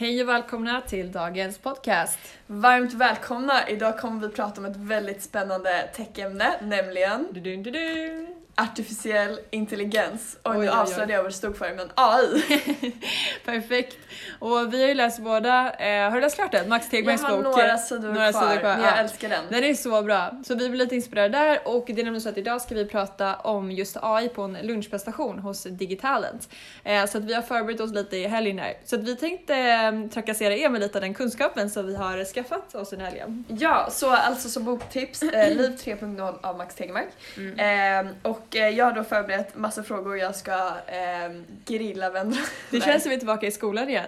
Hej och välkomna till dagens podcast. Varmt välkomna! Idag kommer vi prata om ett väldigt spännande techämne, nämligen Du, du, du, du artificiell intelligens. Och nu avslöjade jag vad det stod för, men AI. Perfekt. Och vi har ju läst båda, eh, har du läst klart den? Max Jag Tegmarks har bok. några sidor några kvar, sidor kvar, men jag ja. älskar den. Den är så bra. Så vi blir lite inspirerade där och det är nämligen så att idag ska vi prata om just AI på en lunchprestation hos Digitalent. Eh, så att vi har förberett oss lite i helgen här. Så att vi tänkte eh, trakassera er med lite av den kunskapen som vi har skaffat oss den helgen. Ja, så alltså som boktips, eh, Liv 3.0 av Max Tegmark. Mm. Eh, och eh, jag har då förberett massa frågor jag ska eh, grilla vänner. Det Nej. känns som vi är tillbaka i skolan igen.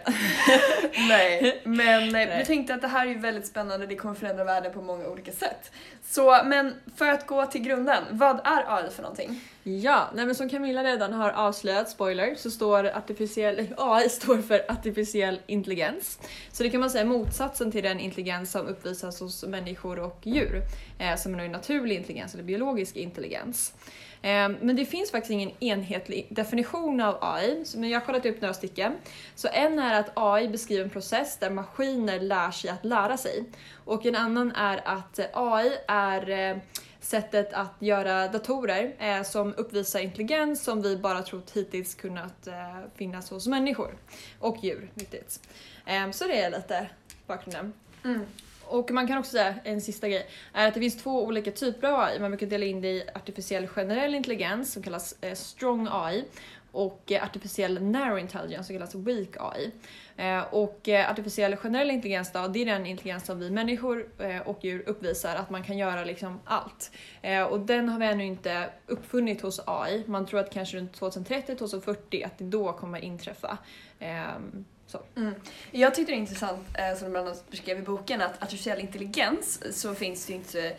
Nej, men eh, vi tänkte att det här är ju väldigt spännande, det kommer förändra världen på många olika sätt. Så, men för att gå till grunden, vad är AI för någonting? Ja, nej men som Camilla redan har avslöjat, spoiler, så står artificiell, AI står för artificiell intelligens. Så det kan man säga är motsatsen till den intelligens som uppvisas hos människor och djur, eh, som är naturlig intelligens eller biologisk intelligens. Ehm, men det finns faktiskt ingen enhetlig definition av AI, men jag har kollat upp några stycken. Så en är att AI beskriver en process där maskiner lär sig att lära sig. Och en annan är att eh, AI är eh, sättet att göra datorer eh, som uppvisar intelligens som vi bara trott hittills kunnat eh, finnas hos människor och djur. Riktigt. Eh, så det är lite bakgrunden. Mm. Och man kan också säga, en sista grej, är att det finns två olika typer av AI. Man brukar dela in det i artificiell generell intelligens som kallas eh, strong AI och eh, artificiell narrow intelligence som kallas weak AI. Eh, och eh, artificiell generell intelligens då, det är den intelligens som vi människor och djur uppvisar, att man kan göra liksom allt. Och den har vi ännu inte uppfunnit hos AI. Man tror att kanske runt 2030-2040 att det då kommer inträffa. Ehm, så. Mm. Jag tyckte det är intressant, eh, som du bland annat beskrev i boken, att artificiell intelligens så finns det inte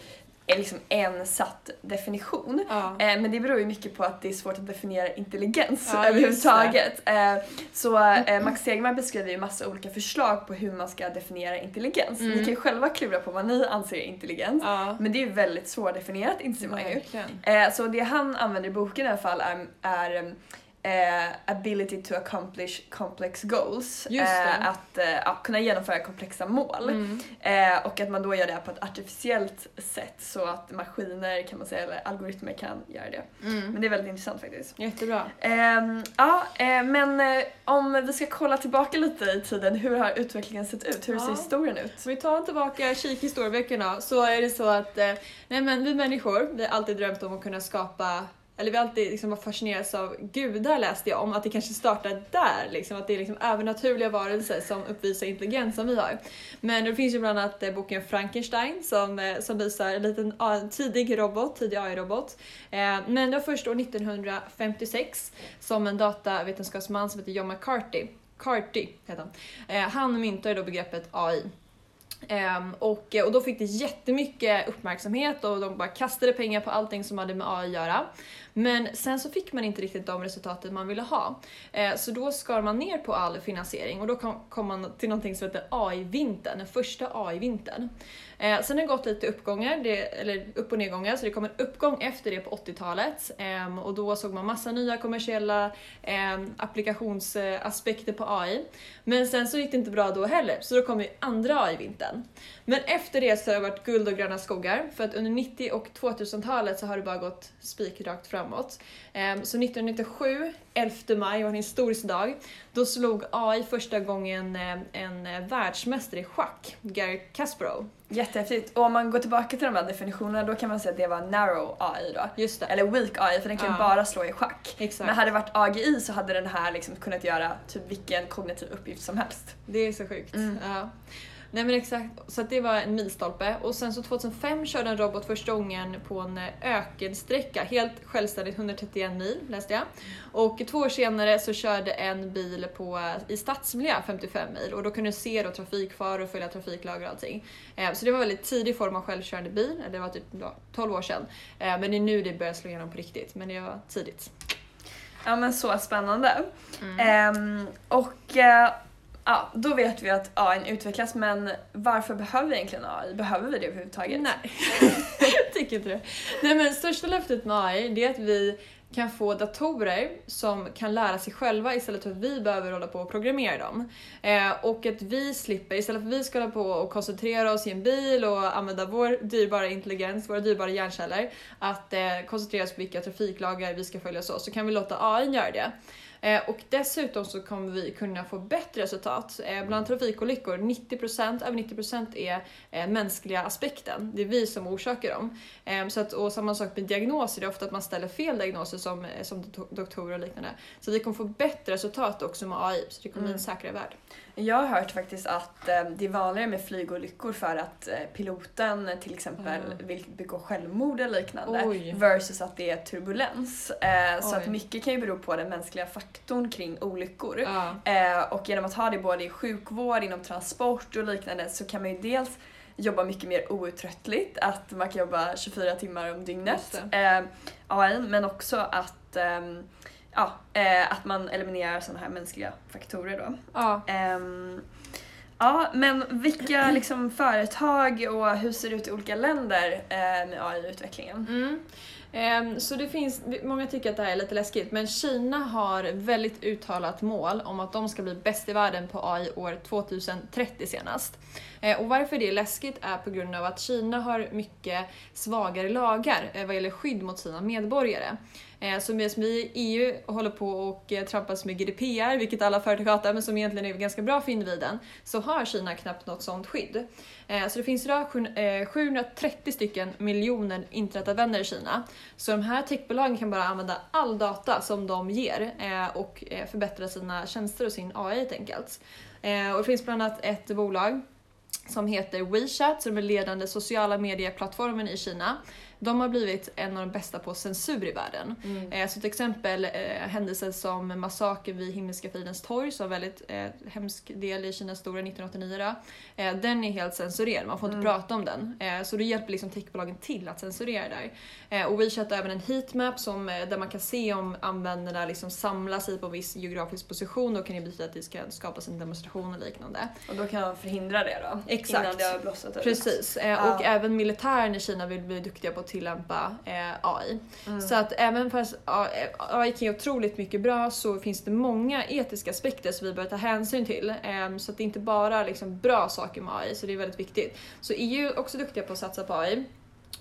eh, liksom en satt definition. Ja. Eh, Men det beror ju mycket på att det är svårt att definiera intelligens Ja, överhuvudtaget. Eh, Så eh, Max Tegmark beskriver ju massa olika förslag på hur man ska definiera intelligens. Mm. Ni kan ju själva klura på vad ni anser är intelligens. Ja. Men det är ju väldigt svårdefinierat inser man ju. Eh, Så det han använder i boken i alla fall är, är eh, ability to accomplish complex goals. Eh, att eh, ja, kunna genomföra komplexa mål. Mm. Eh, och att man då gör det på ett artificiellt sätt så att maskiner kan man säga, eller algoritmer kan göra det. Mm. Men det är väldigt intressant faktiskt. Jättebra. Ehm, ja, eh, men eh, om vi ska kolla tillbaka lite i tiden, hur har utvecklingen sett ut? Hur ser Ja. historien ut? Om vi tar tillbaka kik i historieböckerna så är det så att nej men vi människor, vi har alltid drömt om att kunna skapa eller vi har alltid liksom fascinerats av gudar läste jag om, att det kanske startar där, liksom, att det är liksom övernaturliga varelser som uppvisar intelligens som vi har. Men det finns ju bland annat eh, boken Frankenstein som, eh, som visar en liten A- tidig robot, tidig AI-robot. Eh, men det var först år 1956 som en datavetenskapsman som heter John McCarthy, Carty heter han, eh, han myntade då begreppet AI. Ehm, och, eh, och då fick det jättemycket uppmärksamhet och de bara kastade pengar på allting som hade med AI att göra. Men sen så fick man inte riktigt de resultaten man ville ha. Ehm, så då skar man ner på all finansiering och då kom, kom man till någonting som heter AI-vintern, den första AI-vintern. Eh, sen har det gått lite uppgångar, det, eller upp och nedgångar, så det kom en uppgång efter det på 80-talet eh, och då såg man massa nya kommersiella eh, applikationsaspekter på AI. Men sen så gick det inte bra då heller, så då kom ju andra AI-vintern. Men efter det så har det varit guld och gröna skogar, för att under 90 och 2000-talet så har det bara gått spikrakt framåt. Ehm, så 1997, 11 maj, var en historisk dag, då slog AI första gången ehm, en eh, världsmästare i schack, Gary Kasparov. Jättehäftigt. Och om man går tillbaka till de här definitionerna då kan man säga att det var narrow AI då. Just det. Eller weak AI för den kan ju Ja. bara slå i schack. Exakt. Men hade det varit AGI så hade den här liksom kunnat göra typ vilken kognitiv uppgift som helst. Det är så sjukt. Mm. Ja. Nej men exakt, så att det var en milstolpe. Och sen så 2005 körde en robot första gången på en eh, ökensträcka, helt självständigt 131 mil läste jag. Och två år senare så körde en bil på, i stadsmiljö 55 mil och då kunde du se då trafikfaror och följa trafiklagar och allting. Eh, Så det var en väldigt tidig form av självkörande bil, det var typ ja, 12 år sedan. Eh, Men det är nu det börjar slå igenom på riktigt, men det var tidigt. Ja men så spännande. Mm. Ehm, och eh, ja, då vet vi att AI utvecklas men varför behöver vi egentligen AI? Behöver vi det överhuvudtaget? Nej, jag tycker inte det. Nej men största löftet med AI det är att vi kan få datorer som kan lära sig själva istället för att vi behöver hålla på och programmera dem. Eh, och att vi slipper, istället för att vi ska hålla på och koncentrera oss i en bil och använda vår dyrbara intelligens, våra dyrbara hjärnceller, att eh, koncentrera oss på vilka trafiklagar vi ska följa så, så kan vi låta AI göra det. Eh, och dessutom så kommer vi kunna få bättre resultat. Eh, bland trafikolyckor, 90%, över 90% är eh, mänskliga aspekten. Det är vi som orsakar dem. Eh, så att, och samma sak med diagnoser, det är ofta att man ställer fel diagnoser som, som doktorer och liknande. Så vi kommer få bättre resultat också med AI, så det kommer bli en säkrare värld. Jag har hört faktiskt att eh, det är vanligare med flygolyckor för att eh, piloten till exempel Mm. vill begå självmord eller liknande Oj. versus att det är turbulens. Eh, så att mycket kan ju bero på den mänskliga faktorn kring olyckor. Ja. Eh, och genom att ha det både i sjukvård, inom transport och liknande så kan man ju dels jobba mycket mer outtröttligt, att man kan jobba 24 timmar om dygnet, eh, AI, men också att, ehm, ja, eh, att man eliminerar sådana här mänskliga faktorer då. Ja. Ehm, ja, men vilka liksom, företag och hur ser det ut i olika länder eh, med AI-utvecklingen? Mm. Ehm, Så det finns, många tycker att det här är lite läskigt, men Kina har väldigt uttalat mål om att de ska bli bäst i världen på AI år 2030 senast. Eh, Och varför det är läskigt är på grund av att Kina har mycket svagare lagar eh, vad gäller skydd mot sina medborgare. Eh, så medan vi i EU håller på och eh, trampas med GDPR, vilket alla företag hatar, men som egentligen är ganska bra för individen, så har Kina knappt något sånt skydd. Eh, så det finns idag 730 stycken miljoner internetanvändare i Kina. Så de här techbolagen kan bara använda all data som de ger och förbättra sina tjänster och sin AI helt enkelt. Och det finns bland annat ett bolag som heter WeChat, som är den ledande sociala medieplattformen i Kina. De har blivit en av de bästa på censur i världen. Eh, Så till exempel eh, händelser som massakern vid Himmelska fridens torg, som var väldigt eh, hemsk del i Kinas historia 1989, då, eh, den är helt censurerad, man får inte prata om den. Så då hjälper liksom techbolagen till att censurera där. Och WeChat har även en heatmap som, där man kan se om användarna liksom samlar sig på en viss geografisk position, då kan det betyda att det ska skapas en demonstration och liknande. Och då kan man förhindra det då? Exakt. Innan det har blossat ut? Precis, och även militären i Kina vill bli duktiga på att tillämpa eh, AI. Mm. Så att även fast AI kan ge otroligt mycket bra så finns det många etiska aspekter som vi bör ta hänsyn till. Ehm, Så att det är inte bara liksom bra saker med AI, så det är väldigt viktigt. Så EU är också duktiga på att satsa på AI.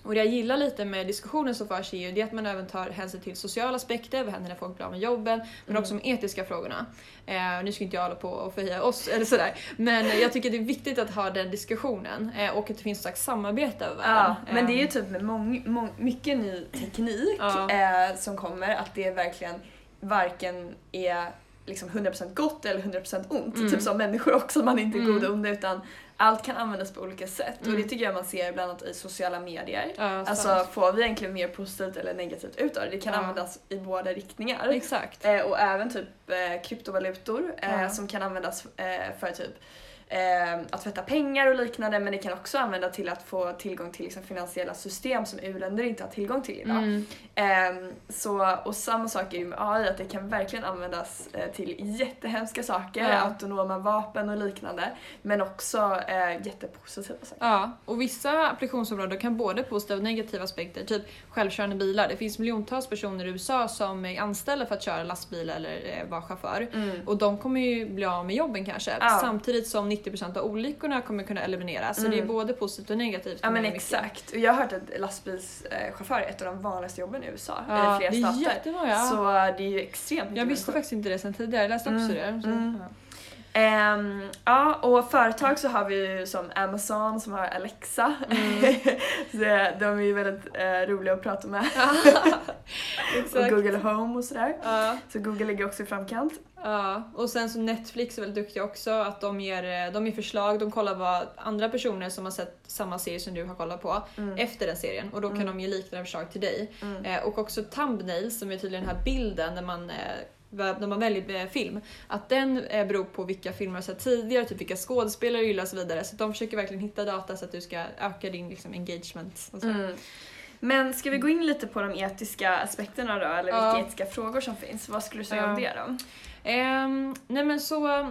Och det jag gillar lite med diskussionen som förs i EU det är att man även tar hänsyn till sociala aspekter, vad händer när folk blir av med jobben, men också de etiska frågorna. Eh, nu ska inte jag hålla på och förhöja oss eller sådär, men jag tycker det är viktigt att ha den diskussionen eh, och att det finns ett slags samarbete över Ja, världen. men det är ju Ehm, typ med mång, mång, mycket ny teknik Ja. eh, som kommer att det verkligen varken är liksom 100% gott eller 100% ont. Mm. Typ som människor också, man är inte Mm. goda och onda utan allt kan användas på olika sätt och Mm. det tycker jag man ser bland annat i sociala medier. ja, sant. Alltså får vi egentligen mer positivt eller negativt ut av det? Det kan Ja. användas i båda riktningar. Exakt. Eh, och även typ eh, kryptovalutor eh, som kan användas eh, för typ eh, att tvätta pengar och liknande men det kan också användas till att få tillgång till liksom, finansiella system som u-länder inte har tillgång till idag. Mm. Ehm, så, och samma sak är ju med AI, att det kan verkligen användas eh, till jättehemska saker, Ja. autonoma vapen och liknande, men också eh, jättepositiva saker. Ja, och vissa applikationsområden kan både positiva och negativa aspekter, typ självkörande bilar. Det finns miljontals personer i USA som är anställda för att köra lastbil eller eh, vara chaufför. Mm. Och de kommer ju bli av med jobben kanske, Ja. samtidigt som 90% av olyckorna kommer kunna elimineras. Så Mm. det är både positivt och negativt. Ja men mycket. exakt. Och jag har hört att lastbilschaufför är ett av de vanligaste jobben i USA, Ja, eller det flera är stater. jättemånga. Så det är ju extremt mycket jag visste människor. faktiskt inte det sen tidigare, jag läste också Mm, det. Så, mm. ja. Ehm, ja, och företag så har vi ju som Amazon som har Alexa. Mm. så de är ju väldigt eh, roliga att prata med. och. Google Home och sådär. Ja. Så Google ligger också i framkant. Ja, och sen så Netflix är väldigt duktiga också, att de ger, eh, de ger förslag, de kollar vad andra personer som har sett samma serie som du har kollat på Mm. efter den serien och då kan Mm. de ge liknande förslag till dig. Mm. Eh, och också thumbnails som är tydligen den här bilden när man, eh, när man väljer film, att den eh, beror på vilka filmer du har sett tidigare, typ vilka skådespelare du gillar och så vidare. Så de försöker verkligen hitta data så att du ska öka din liksom, engagement. Och så. Mm. Men ska vi gå in lite på de etiska aspekterna då, eller Ja. vilka etiska frågor som finns? Vad skulle du säga om Ja. det då? Ehm, nej men så,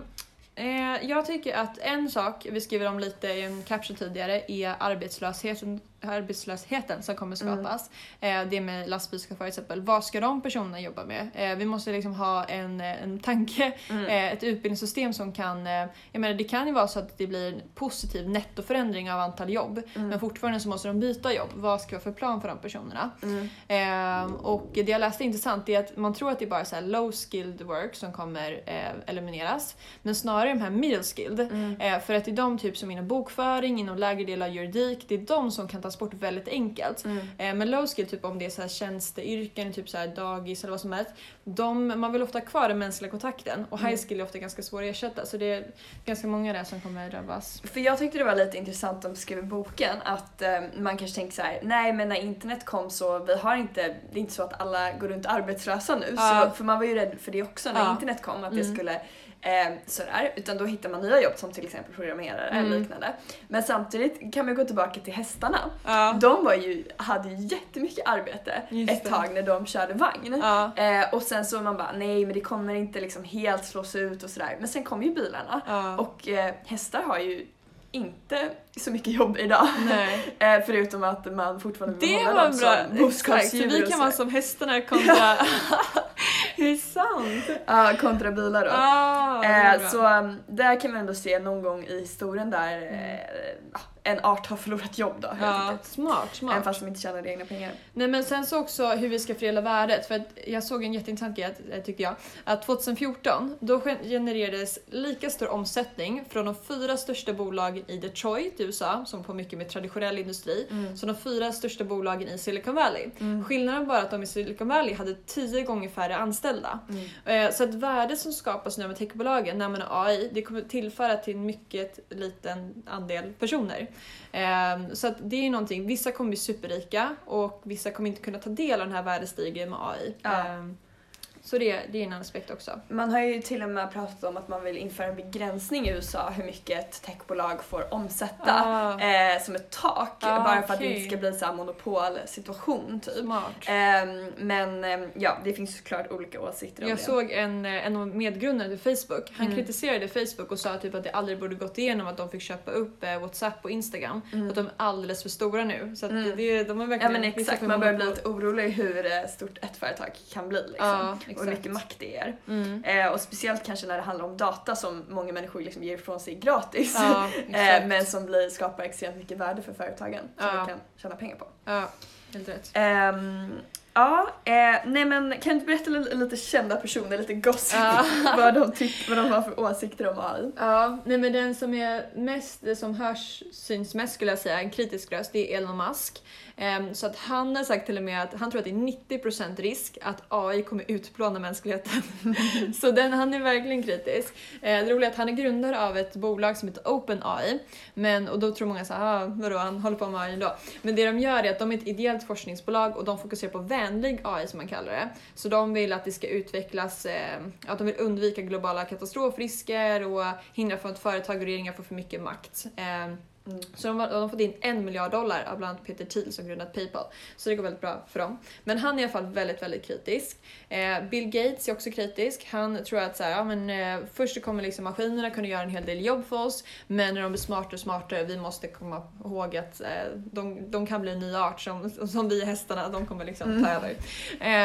eh, jag tycker att en sak vi skriver om lite i en caption tidigare är arbetslösheten arbetslösheten som kommer Mm. skapas. Eh, det med lastbilschaufförer till exempel. Vad ska de personerna jobba med? Eh, vi måste liksom ha en, eh, en tanke, Mm. eh, ett utbildningssystem som kan... Jag menar det kan ju vara så att det blir en positiv nettoförändring av antal jobb. Mm. Men fortfarande så måste de byta jobb. Vad ska vi ha för plan för de personerna? Mm. Eh, och det jag läste är intressant är att man tror att det är bara så low skilled work som kommer elimineras. Men snarare de här middle skilled. Mm. För att det är de typ som inom bokföring, inom lägre del av juridik, det är de som kan tas bort väldigt enkelt. Mm. Eh, men low skill, typ om det är så här tjänsteyrken, typ så här dagis eller vad som helst, de, man vill ofta ha kvar den mänskliga kontakten och Mm. high skill är ofta ganska svår att ersätta så det är ganska många där som kommer drabbas. För jag tyckte det var lite intressant de skrev i boken att eh, man kanske tänker så här: nej men när internet kom så vi har inte, det är inte så att alla går runt arbetslösa nu. Ja. Så, för man var ju rädd för det också när Ja. internet kom, att det Mm. skulle eh, sådär. Utan då hittar man nya jobb som till exempel programmerare eller Mm. liknande. Men samtidigt kan man gå tillbaka till hästarna. Ja. De var ju, hade ju jättemycket arbete Just ett det. tag när de körde vagn. Ja. Eh, och sen så man bara nej men det kommer inte liksom helt slås ut och sådär. Men sen kom ju bilarna. Ja. Och eh, hästar har ju inte så mycket jobb idag. Eh, förutom att man fortfarande vill Det var dem bra, boskapsdjur vi kan vara som hästarna kontra... det är sant! Ja, kontra bilar då. Ah, Eh, så um, där kan man ändå se någon gång i historien där Mm. eh, en art har förlorat jobb då Ja, enkelt. smart, Även smart. fast de inte tjänar egna pengar. Nej men sen så också hur vi ska fördela värdet. För jag såg en jätteintressant grej eh, tyckte jag. Att 2014 då gen- genererades lika stor omsättning från de fyra största bolagen i Detroit i USA, som på mycket med traditionell industri, som de fyra största bolagen i Silicon Valley. Mm. Skillnaden var att de i Silicon Valley hade tio gånger färre anställda. Mm. Eh, Så att värdet som skapas nu med techbolagen när man har AI, det kommer tillföra till en mycket liten andel personer. Ehm, Så att det är någonting, vissa kommer bli superrika och vissa kommer inte kunna ta del av den här värdestigningen med AI. Ja. Så det, det är en aspekt också. Man har ju till och med pratat om att man vill införa en begränsning i USA hur mycket ett techbolag får omsätta. Ah, Eh, som ett tak, Ah, bara för att det inte ska bli så här monopolsituation typ. Ehm, men ehm, ja, det finns såklart olika åsikter om Jag det. såg en, eh, en av medgrundarna till Facebook, han Mm. kritiserade Facebook och sa typ att det aldrig borde gått igenom att de fick köpa upp eh, WhatsApp och Instagram. Mm. Att de är alldeles för stora nu. Så Mm. det, de har Ja verkligen men vissa exakt, man börjar bli lite orolig hur eh, stort ett företag kan bli liksom. Ja, och hur exakt. mycket makt det är. Mm. Eh, och speciellt kanske när det handlar om data som många människor liksom ger ifrån sig gratis. Ja, eh, exakt. men som blir, skapar extremt mycket värde för företagen som Ja. de kan tjäna pengar på. Ja, helt rätt. Ehm, ja, eh, nej men kan du inte berätta lite, lite kända personer, lite gossip, Ja. vad, de tyck, vad de har för åsikter om AI? Ja, nej men den som är mest, som hörs, syns mest skulle jag säga, en kritisk röst, det är Elon Musk. Ehm, så att han har sagt till och med att han tror att det är 90% risk att AI kommer utplåna mänskligheten. så den, han är verkligen kritisk. Ehm, det roliga är att han är grundare av ett bolag som heter OpenAI. Men, och då tror många såhär, ah, vadå han håller på med AI då? Men det de gör är att de är ett ideellt forskningsbolag och de fokuserar på vänlig AI som man kallar det. Så de vill att det ska utvecklas, ehm, att de vill undvika globala katastrofrisker och hindra från att företag och regeringar får för mycket makt. Eh, Mm. så de har, de har fått in en miljard dollar av bland annat Peter Thiel som grundat Paypal. Så det går väldigt bra för dem. Men han är i alla fall väldigt, väldigt kritisk. Eh, Bill Gates är också kritisk. Han tror att så här, ja, men, eh, först kommer liksom maskinerna kunna göra en hel del jobb för oss, men när de blir smartare och smartare, vi måste komma ihåg att eh, de, de kan bli en ny art som, som vi hästarna, de kommer liksom ta Mm. över.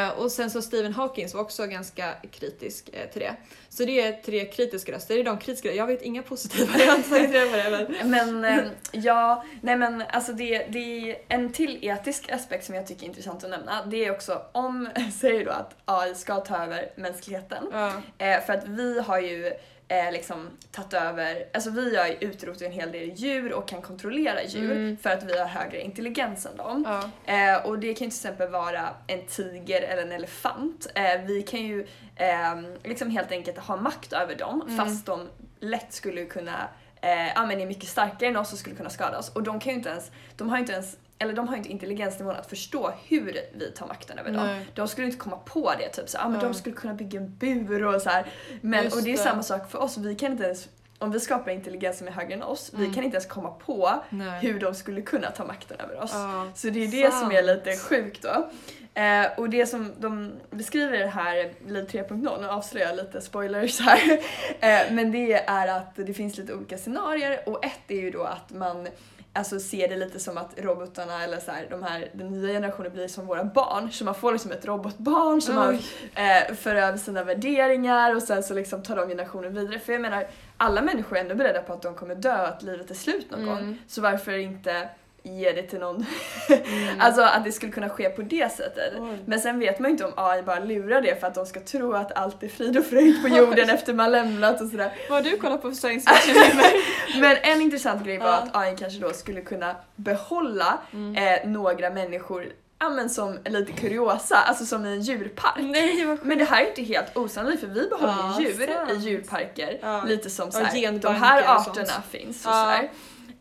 Eh, och sen så Stephen Hawking var också ganska kritisk eh, till det. Så det är tre kritiska röster. Det är de kritiska Jag vet inga positiva, jag har inte på det. Men... Men ehm, ja, nej men alltså det, det är en till etisk aspekt som jag tycker är intressant att nämna. Det är också om, säger då att AI ska ta över mänskligheten. Ja. Eh, för att vi har ju eh, liksom tagit över, alltså vi har utrotat en hel del djur och kan kontrollera djur Mm. för att vi har högre intelligens än dem. Ja. Eh, och det kan ju till exempel vara en tiger eller en elefant. Eh, vi kan ju eh, liksom helt enkelt ha makt över dem Mm. fast de lätt skulle kunna, eh, ja men är mycket starkare än oss och skulle kunna skada oss. Och de kan ju inte ens, de har inte ens eller de har inte intelligensnivån att förstå hur vi tar makten över dem. Nej. De skulle inte komma på det, typ så, ah, men Ja. de skulle kunna bygga en bur och så här. Men, Just och det är det. samma sak för oss, vi kan inte ens, om vi skapar intelligens som är högre än oss, vi Mm. kan inte ens komma på Nej. hur de skulle kunna ta makten över oss. Ja. Så det är det som är Sant. lite sjukt då. Eh, och det som de beskriver här Liv 3.0, nu avslöjar jag lite spoilers här, eh, men det är att det finns lite olika scenarier och ett är ju då att man alltså ser det lite som att robotarna eller så här, de här, den nya generationen blir som våra barn. Så man får liksom ett robotbarn som man eh, för över sina värderingar och sen så liksom tar de generationen vidare. För jag menar, alla människor är ändå beredda på att de kommer dö, att livet är slut någon Mm. gång. Så varför inte ge det till någon? Mm. alltså att det skulle kunna ske på det sättet. Oj. Men sen vet man ju inte om AI bara lurar det för att de ska tro att allt är frid och fröjd på jorden efter man lämnat och sådär. Vad har du kollat på för science fiction-filmer? Men en intressant grej var att AI kanske då skulle kunna behålla Mm. eh, några människor ja, men som lite kuriosa, alltså som i en djurpark. Nej Men det här är inte helt osannolikt för vi behåller Ja, ju djur sant. i djurparker. Ja. Lite som såhär, de här arterna finns och Ja.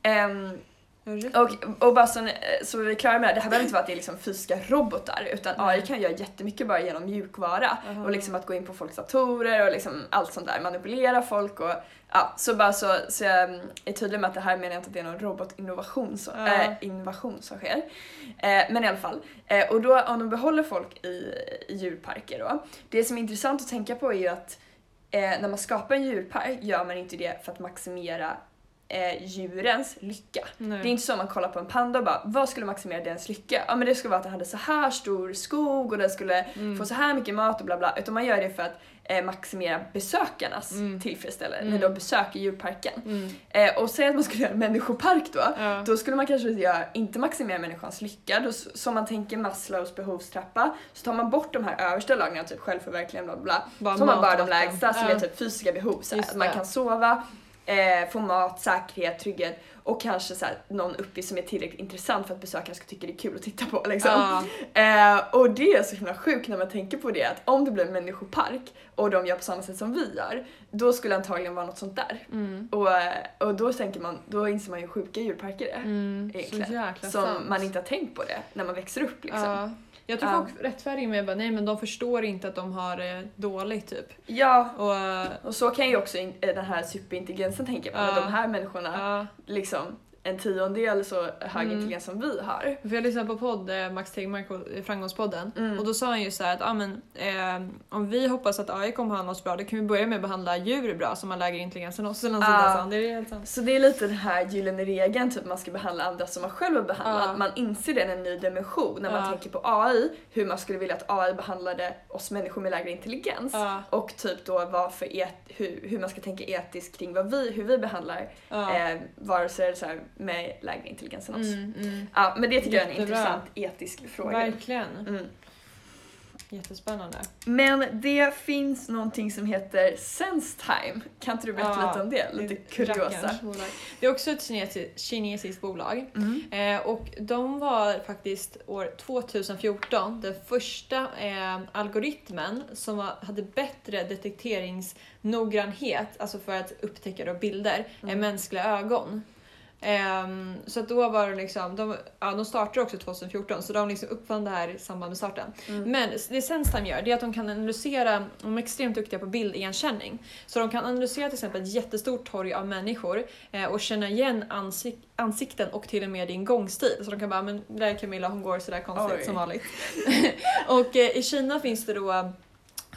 Ehm, sjukt. Och, och bara så, så vi är klara med det, det här behöver inte vara att det är liksom fysiska robotar utan. AI kan göra jättemycket bara genom mjukvara. Aha. Och liksom att gå in på folks datorer och liksom allt sånt där, manipulera folk och ja, så bara så, så jag är tydlig med att det här menar jag inte att det är någon robotinnovation som, Ja. äh, innovation som sker. Eh, men i alla fall, eh, och då om de behåller folk i, i djurparker då, det som är intressant att tänka på är ju att eh, när man skapar en djurpark gör man inte det för att maximera eh, djurens lycka. Nej. Det är inte så man kollar på en panda och bara vad skulle maximera dens lycka? Ja men det skulle vara att den hade så här stor skog och den skulle Mm. få så här mycket mat och bla bla. Utan man gör det för att eh, maximera besökarnas Mm. tillfredsställelse Mm. när de besöker djurparken. Mm. Eh, och säg att man skulle göra en människopark då. Ja. Då skulle man kanske göra, inte maximera människans lycka, då, som man tänker Maslows behovstrappa, så tar man bort de här översta lagren, typ självförverkligande bla bla, Bara så har man bara de lägsta som Ja. är typ fysiska behov. Så att man kan sova, eh, få mat, säkerhet, trygghet och kanske så här, någon uppgift som är tillräckligt intressant för att besökarna ska tycka det är kul att titta på. Liksom. Ja. Eh, och det är så himla sjukt när man tänker på det att om det blir en människopark och de gör på samma sätt som vi gör, då skulle det antagligen vara något sånt där. Mm. Och, och då tänker man, då inser man ju hur sjuka djurparker är. Mm. Egentligen. Som sant. man inte har tänkt på det när man växer upp liksom. Ja. Jag tror folk rättfärdigar med bara nej men de förstår inte att de har det dåligt typ. Ja, Och och så kan ju också in, den här superintelligensen tänka på. Att de här människorna, liksom en tiondel så hög Mm. intelligens som vi har. För jag lyssnade på podd, eh, Max Tegmark, eh, Framgångspodden. Mm. Och då sa han ju så här att ah, men, eh, om vi hoppas att AI kommer behandla oss bra, då kan vi börja med att behandla djur bra som har lägre intelligens än oss. Eller något sånt han. Det är helt sant. Så det är lite den här gyllene regeln, typ man ska behandla andra som man själv har behandlat. Ja. Man inser det i en ny dimension när man Ja. tänker på AI, hur man skulle vilja att AI behandlade oss människor med lägre intelligens. Ja. Och typ då vad för et, hur, hur man ska tänka etiskt kring vad vi, hur vi behandlar Ja. eh, varelser så här, med lägre intelligens än oss. Mm, mm. Ja, men det tycker jag är en Jättebra. intressant etisk fråga. Verkligen. Mm. Jättespännande. Men det finns någonting som heter SenseTime. Kan inte du berätta Ja, lite om det? Lite kuriosa. Det är också ett kinesi- kinesiskt bolag. Mm. Eh, och de var faktiskt år 2014 den första eh, algoritmen som var, hade bättre detekteringsnoggrannhet, alltså för att upptäcka bilder, Mm. än mänskliga ögon. Ehm, så att då var det liksom, de, ja, de startade också 2014 så de liksom uppfann det här i samband med starten. Mm. Men det SenseTime gör det är att de kan analysera, de är extremt duktiga på bildigenkänning. Så de kan analysera till exempel ett jättestort torg av människor eh, och känna igen ansik ansikten och till och med din gångstil. Så de kan bara, men där är Camilla, hon går sådär konstigt Oj. som vanligt. och eh, i Kina finns det då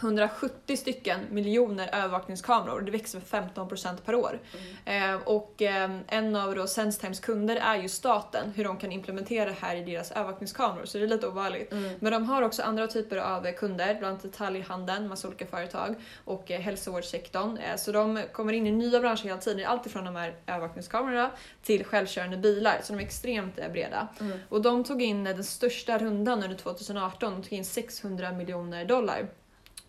170 stycken miljoner övervakningskameror. Det växer med 15% per år. Mm. Eh, och eh, en av då SenseTimes kunder är ju staten, hur de kan implementera det här i deras övervakningskameror. Så det är lite ovanligt. Mm. Men de har också andra typer av kunder, bland annat detaljhandeln, massa olika företag och eh, hälsovårdssektorn. Eh, Så de kommer in i nya branscher hela tiden, allt ifrån de här övervakningskamerorna till självkörande bilar, så de är extremt eh, breda. Mm. Och de tog in den största rundan under 2018, de tog in 600 miljoner dollar.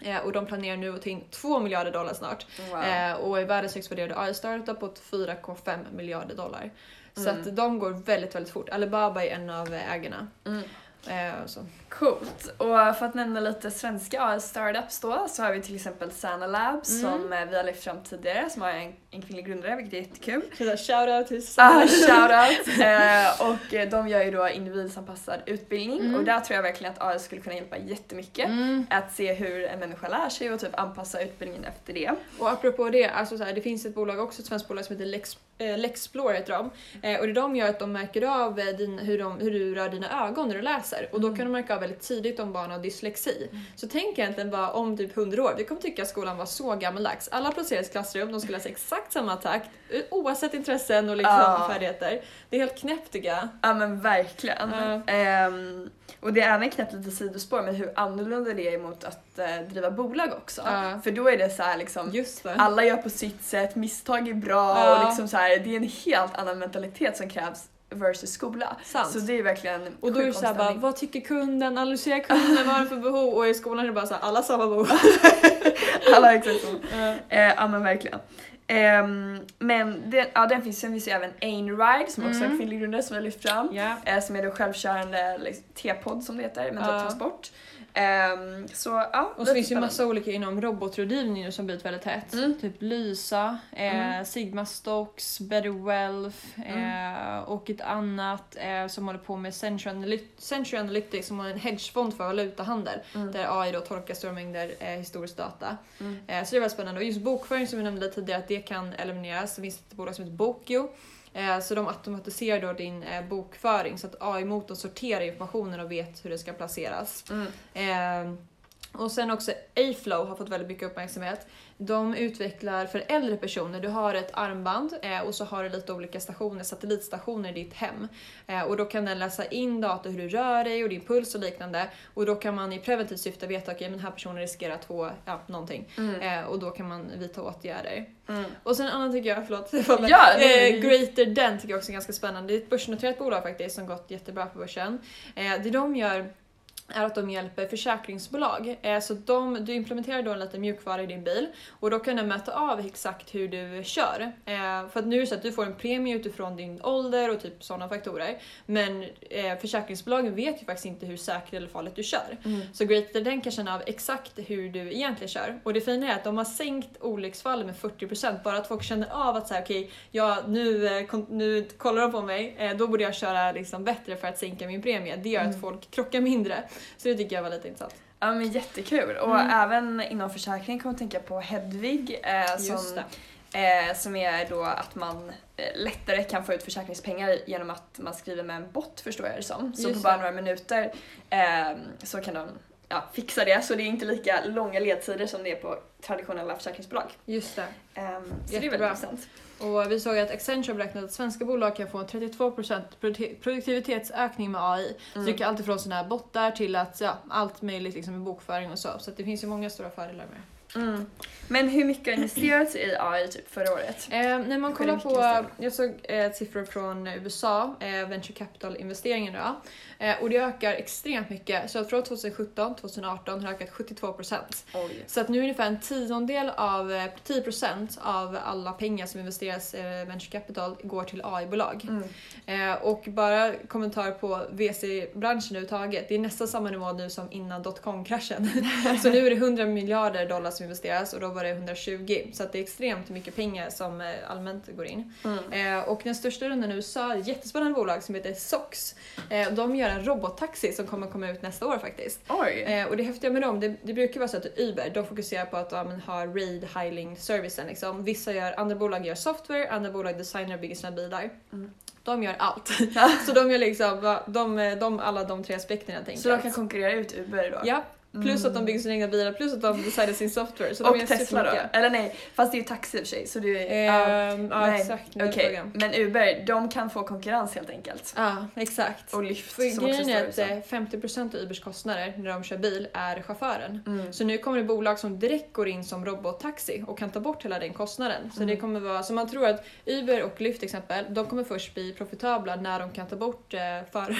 Eh, Och de planerar nu att ta in 2 miljarder dollar snart. Wow. Eh, och i världens högst värderade AI-startup på 4,5 miljarder dollar. Så Mm. att de går väldigt, väldigt fort. Alibaba är en av ägarna. Mm. Eh, så. Coolt. Och för att nämna lite svenska AI-startups då så har vi till exempel Sana Labs Mm. som eh, vi har lyft fram tidigare som har en, en kvinnlig grundare vilket är jättekul. Shoutout till Ah, Sanna. shoutout! eh, och eh, de gör ju då individsanpassad utbildning Mm. och där tror jag verkligen att AI skulle kunna hjälpa jättemycket. Mm. Att se hur en människa lär sig och typ anpassa utbildningen efter det. Och apropå det, alltså så här, det finns ett bolag också, ett svenskt bolag som heter Lex, Lexplore heter de. Eh, och det de gör är att de märker av din, hur, de, hur du rör dina ögon när du läser. Läser och då kan de märka av väldigt tidigt om barn har dyslexi. Så tänk egentligen bara om typ 100 år, vi kommer tycka att skolan var så gammaldags. Alla placeras i klassrum, de ska läsa exakt samma takt oavsett intressen och liksom Ja. färdigheter. Det är helt knäppt tycker jag. Ja men verkligen. Ja. Ehm, och det är även knäppt lite sidospår med hur annorlunda det är mot att eh, driva bolag också. Ja. För då är det så här liksom alla gör på sitt sätt, misstag är bra och liksom så här, det är en helt annan mentalitet som krävs versus skola. Sant. Så det är verkligen Och då är det såhär bara, vad tycker kunden? Analysera kunden, vad har den för behov? Och i skolan är det bara såhär, alla samma behov. Alla har exakt så. Ja. Eh, ja men verkligen. Ehm, men det, ja, den finns, sen finns ju även Ain Ride som också är en Mm. kvinnlig grundare som vi har lyft fram. Ja. Eh, som är då självkörande liksom, T-podd som det heter, men ja. transport. Ehm, så ja, Och så finns ju massa olika inom robotrådgivning nu som blivit väldigt hett. Mm. Typ Lysa, eh, Mm. Sigma Stocks, Better Wealth eh, och ett annat eh, som håller på med Century, Analy- Century Analytics som har en hedgefond för valutahandel Mm. där AI då tolkar stora mängder eh, historisk data. Mm. Eh, så det var spännande. Och just bokföring som vi nämnde tidigare, att det kan elimineras. Det finns ett bolag som heter Bokio. Eh, så de automatiserar då din eh, bokföring så att AI-motorn sorterar informationen och vet hur det ska placeras. Mm. Och sen också A-Flow har fått väldigt mycket uppmärksamhet. De utvecklar för äldre personer, du har ett armband eh, och så har du lite olika stationer, satellitstationer i ditt hem. Eh, och då kan den läsa in data hur du rör dig och din puls och liknande. Och då kan man i preventivt syfte veta att den här personen riskerar att få ja, någonting. Mm. Eh, och då kan man vidta åtgärder. Mm. Och sen en annan tycker jag, förlåt. Ja, det är- eh, Greater Den tycker jag också är ganska spännande. Det är ett börsnoterat bolag faktiskt som gått jättebra på börsen. Eh, det de gör är att de hjälper försäkringsbolag. Eh, så de, du implementerar då en liten mjukvara i din bil och då kan den mäta av exakt hur du kör. Eh, för att nu är det så att du får en premie utifrån din ålder och typ sådana faktorer. Men eh, försäkringsbolagen vet ju faktiskt inte hur säkert eller farligt du kör. Mm. Så Greater den kan känna av exakt hur du egentligen kör. Och det fina är att de har sänkt olycksfall med 40% bara att folk känner av att säga okej, ja nu, nu kollar de på mig, då borde jag köra liksom bättre för att sänka min premie. Det gör att Mm. folk krockar mindre. Så det tycker jag var lite intressant. Ja men jättekul och Mm. även inom försäkring kan man tänka på Hedvig eh, som, eh, som är då att man eh, lättare kan få ut försäkringspengar genom att man skriver med en bot förstår jag det som. Så Just på bara några minuter eh, så kan de ja, fixa det så det är inte lika långa ledtider som det är på traditionella försäkringsbolag. Just det. Eh, så det är Jättebra. väldigt intressant. Och vi såg att Accenture beräknade att svenska bolag kan få en 32% produ- produktivitetsökning med AI. Så det kan allt ifrån sådana här bottar till att, ja, allt möjligt liksom med bokföring och så. Så det finns ju många stora fördelar med det. Mm. Men hur mycket har investerats i AI typ förra året? Eh, när man kollar på, jag såg eh, siffror från USA, eh, venture capital-investeringen då. Eh, och det ökar extremt mycket. Så att från 2017 2018 har det ökat 72%. Oj. Så att nu är ungefär en tiondel av, eh, 10% av alla pengar som investeras i venture capital går till AI-bolag. Mm. Eh, och bara kommentar på VC-branschen överhuvudtaget. Det är nästan samma nivå nu som innan dotcom-kraschen. så nu är det 100 miljarder dollar som investeras och då var det 120. Så det är extremt mycket pengar som eh, allmänt går in. Mm. Eh, och den största rundan i USA ett jättespännande bolag som heter SOX. Eh, de gör en robottaxi som kommer komma ut nästa år faktiskt. Eh, och det häftiga med dem, det, det brukar vara så att Uber, de fokuserar på att ja, men, ha raid hailing servicen liksom. Vissa gör, andra bolag gör software, andra bolag designar och bygger sina bilar. Mm. De gör allt. så de gör liksom de, de, alla de tre aspekterna Så de kan konkurrera ut Uber då? Ja, plus att de Mm. bygger sina egna bilar, plus att de designar sin software. Så de Och Tesla då? Eller nej, fast det är ju taxi i och för sig. Så det är, Ehm, ja, nej, exakt. frågan. men Uber, de kan få konkurrens helt enkelt. Ja, exakt. Och Lyft För som också står att USA. eh, 50% av Ubers kostnader när de kör bil är chauffören. Mm. Så nu kommer det bolag som direkt går in som robottaxi och kan ta bort hela den kostnaden. Så Mm. det kommer vara, så man tror att Uber och Lyft till exempel, de kommer först bli profitabla när de kan ta bort eh, föraren.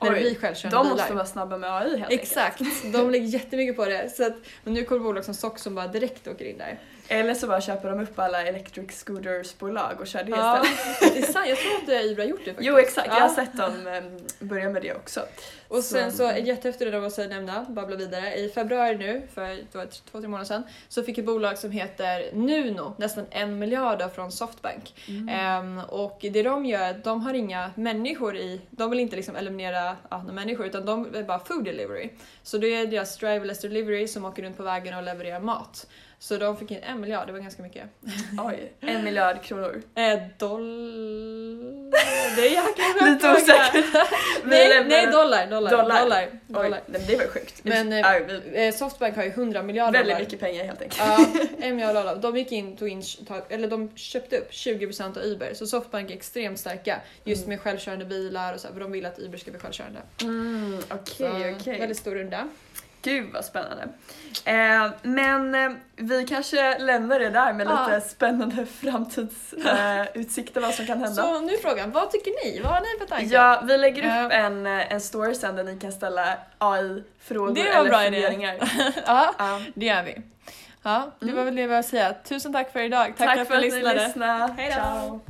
när det Oj, blir självkörande De bilar. måste vara snabba med AI helt Exakt, de lägger jättemycket på det. Så att, men nu kommer bolag som Sock som bara direkt åker in där. Eller så bara köper de upp alla electric scooters bolag och kör det Ja, istället. det är sant. Jag tror att har gjort det faktiskt. Jo exakt, jag har Ja. sett dem em, börja med det också. Och sen Så- så, en jättehäftig det måste jag nämna, babbla vidare. I februari nu, för det var två, tre månader sedan, så fick ett bolag som heter Nuno nästan en miljard från Softbank. Mm. Ehm, och det de gör är att de har inga människor i, de vill inte liksom eliminera ja, människor utan de är bara food delivery. Så det är deras driverless delivery som åker runt på vägen och levererar mat. Så de fick in en miljard, det var ganska mycket. Oj, en miljard kronor. Eh, doll... Det är jäkla Lite osäkert. Nej, nej dollar, dollar, Dollar. dollar. Oj, dollar. nej, det var sjukt. Men eh, vi- eh, Softbank har ju 100 miljarder väldigt dollar. mycket pengar helt enkelt. Ja, en miljard dollar. De gick in, tog in, eller de köpte upp 20% av Uber. Så Softbank är extremt starka just Mm. med självkörande bilar och så här, för de vill att Uber ska bli självkörande. Mm, Okej, okej. Väldigt stor runda. Gud vad spännande. Eh, men eh, vi kanske lämnar det där med Ja. lite spännande framtidsutsikter, eh, vad som kan hända. Så nu är frågan, vad tycker ni? Vad har ni för tankar? Ja, vi lägger upp Ja. en, eh, en story sen där ni kan ställa AI-frågor Det var en eller bra idé. funderingar. ja, Ja. det gör vi. Ja, det Mm. var väl det jag ville säga. Tusen tack för idag. Tack, Tack, för att ni lyssnade. lyssnade. Hej då.